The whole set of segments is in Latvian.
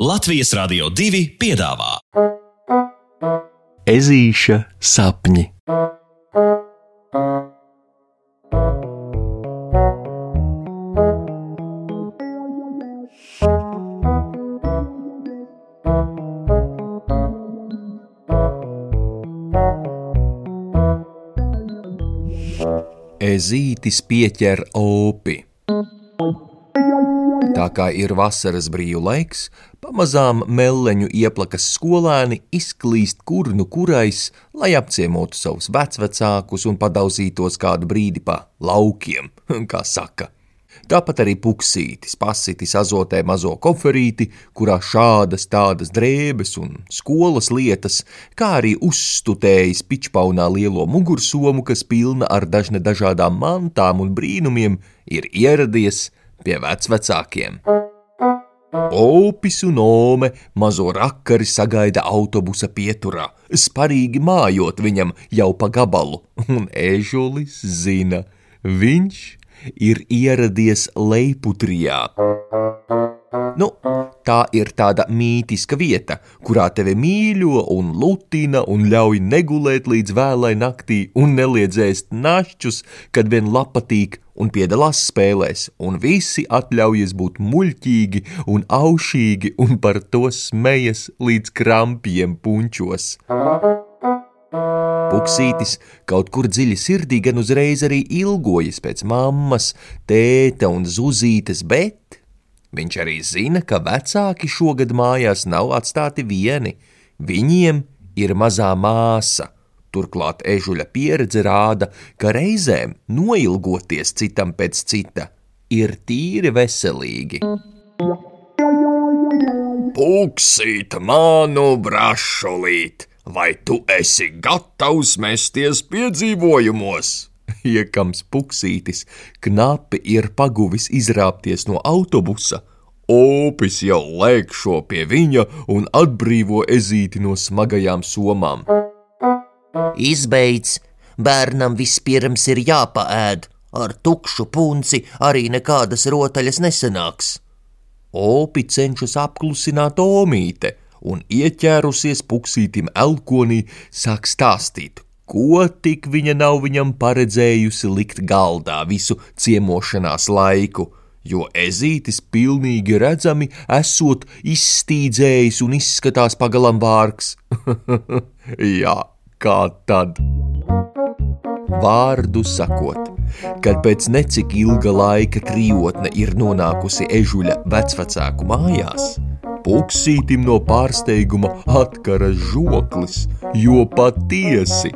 Latvijas Rādio 2 piedāvā Ezīša sapņi. Ezītis pieķer opi. Tā kā ir vasaras brīvu laiks, pamazām melleņu ieplakas skolēni izklīst kur nu kurais, lai apciemotu savus vecvecākus un padauzītos kādu brīdi pa laukiem, kā saka. Tāpat arī puksītis, pasitis azotē mazo koferīti, kurā šādas tādas drēbes un skolas lietas, kā arī uzstutējis pičpaunā lielo mugursomu, kas pilna ar dažne dažādām mantām un brīnumiem, ir ieradies pie vecvecākiem. Opis un Ome mazo rakari sagaida autobusa pieturā, sparīgi mājot viņam jau pa gabalu, un ežulis zina, viņš ir ieradies Leiputrijā. Nu, tā ir tāda mītiska vieta, kurā tevi mīļo un lutina un ļauj negulēt līdz vēlai naktī un neliedzēst našķus, kad vien lapatīk un piedalās spēlēs, un visi atļaujas būt muļķīgi un aušīgi un par to smejas līdz krampiem punčos. Puksītis kaut kur dziļi sirdī gan uzreiz arī ilgojas pēc mammas, tēta un zuzītes, bet viņš arī zina, ka vecāki šogad mājās nav atstāti vieni. Viņiem ir mazā māsa. Turklāt ežuļa pieredze rāda, ka reizēm noilgoties citam pēc cita ir tīri veselīgi. Puksīt, manu brašolīt! Vai tu esi gatavs mesties piedzīvojumos? Iekams puksītis knapi ir paguvis izrāpties no autobusa. Opis jau lēkšo pie viņa un atbrīvo ezīti no smagajām somām. Izbeidz, bērnam vispirms ir jāpaēd, ar tukšu punci arī nekādas rotaļas nesenāks. Opi cenšas apklusināt Omīte, un ieķērusies puksītim elkonī, sāk stāstīt, ko tik viņa nav viņam paredzējusi likt galdā visu ciemošanās laiku, jo ezītis pilnīgi redzami esot izstīdzējis un izskatās pagalam vārgs. Jā, kā tad? Vārdu sakot, kad pēc necik ilga laika trijotne ir nonākusi ežuļa vecvecāku mājās, Puksītim no pārsteiguma atkaras žoklis, jo patiesi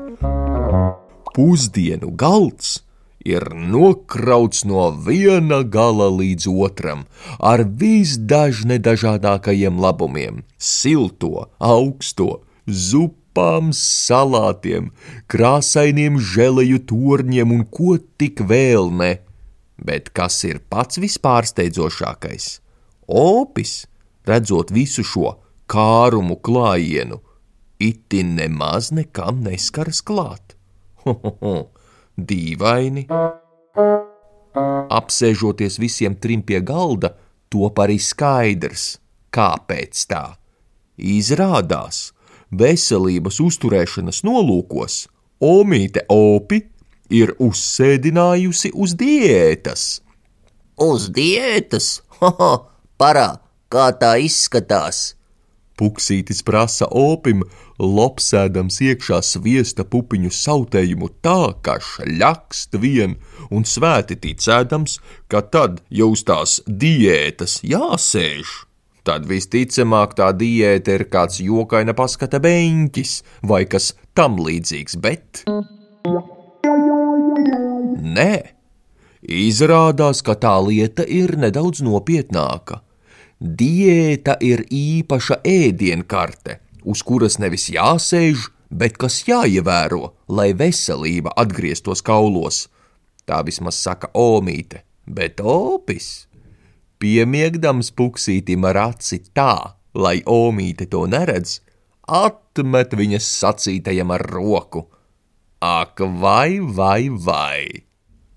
pusdienu galds ir nokrauts no viena gala līdz otram ar visdažne dažādākajiem labumiem - silto, augsto, zupām, salātiem, krāsainiem želeju torņiem un ko tik vēl ne. Bet kas ir pats vispārsteidzošākais? Opis! redzot visu šo kārumu klājienu, itin nemaz nekam neskaras klāt. Ho, ho, ho, dīvaini! Apsēžoties visiem trim pie galda, top arī skaidrs, kāpēc tā. Izrādās, veselības uzturēšanas nolūkos Omīte Opi ir uzsēdinājusi uz diētas. Uz diētas? Haha, parā, kā tā izskatās. Puksītis prasa opim, lopsēdams iekšā sviesta pupiņu sautējumu tā, ka šļakst vien, un svēti ticēdams, ka tad, ja uz tās diētas jāsēž, tad visticamāk tā diēta ir kāds jokaina paskata beņķis vai kas tam līdzīgs, bet. Nē, izrādās, ka tā lieta ir nedaudz nopietnāka. Diēta ir īpaša ēdienkarte, uz kuras nevis jāsēž, bet kas jāievēro, lai veselība atgrieztos kaulos. Tā vismaz saka Omīte, bet opis. Piemiegdams puksītim ar aci tā, lai Omīte to neredz, atmet viņas sacītajam ar roku. Ak, vai, vai, vai!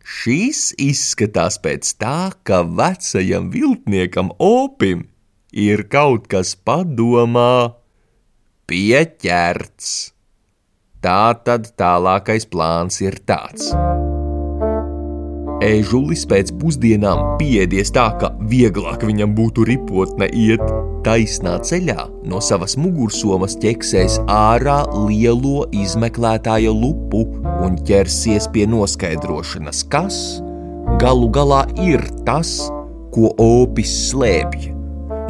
Šis izskatās pēc tā, ka vecajam viltniekam opim ir kaut kas padomā, pieķerts. Tā tad tālākais plāns ir tāds. Ežulis pēc pusdienām piedies tā, ka vieglāk viņam būtu ripotne iet taisnā ceļā no savas mugursomas ķeksēs ārā lielo izmeklētāja lupu un ķersies pie noskaidrošanas, kas galu galā ir tas, ko opis slēpj.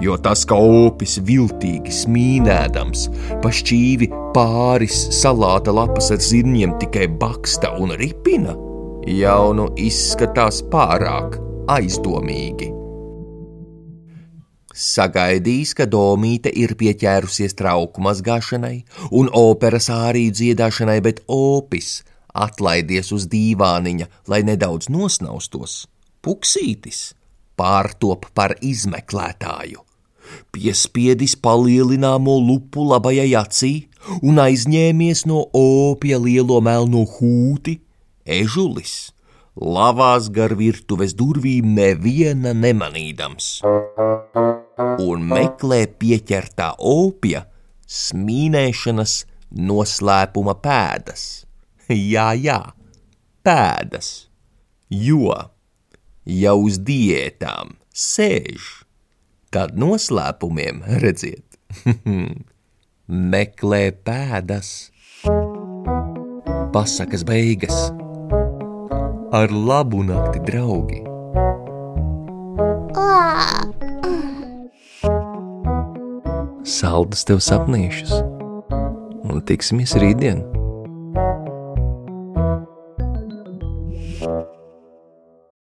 Jo tas, ka opis viltīgi smīnēdams, pa šķīvi pāris salāta lapas ar zirņiem tikai baksta un ripina – jau nu izskatās pārāk aizdomīgi. Sagaidījis, ka Domīte ir pieķērusies trauku mazgāšanai un operas ārī dziedāšanai, bet opis atlaidies uz dīvāniņa, lai nedaudz nosnaustos. Puksītis pārtop par izmeklētāju, piespiedis palielināmo lupu labajai acī un aizņēmies no opija lielo melno hūti, ežulis lavās gar virtuves durvīm neviena nemanīdams un meklē pieķertā opija smīnēšanas noslēpuma pēdas. Jā, jā, pēdas, jo, ja uz diētām sēž, tad noslēpumiem, redziet, meklē pēdas. Pasakas beigas ar labu nakti, draugi! Saldus tev sapnīšus, un tiksimies rītdien!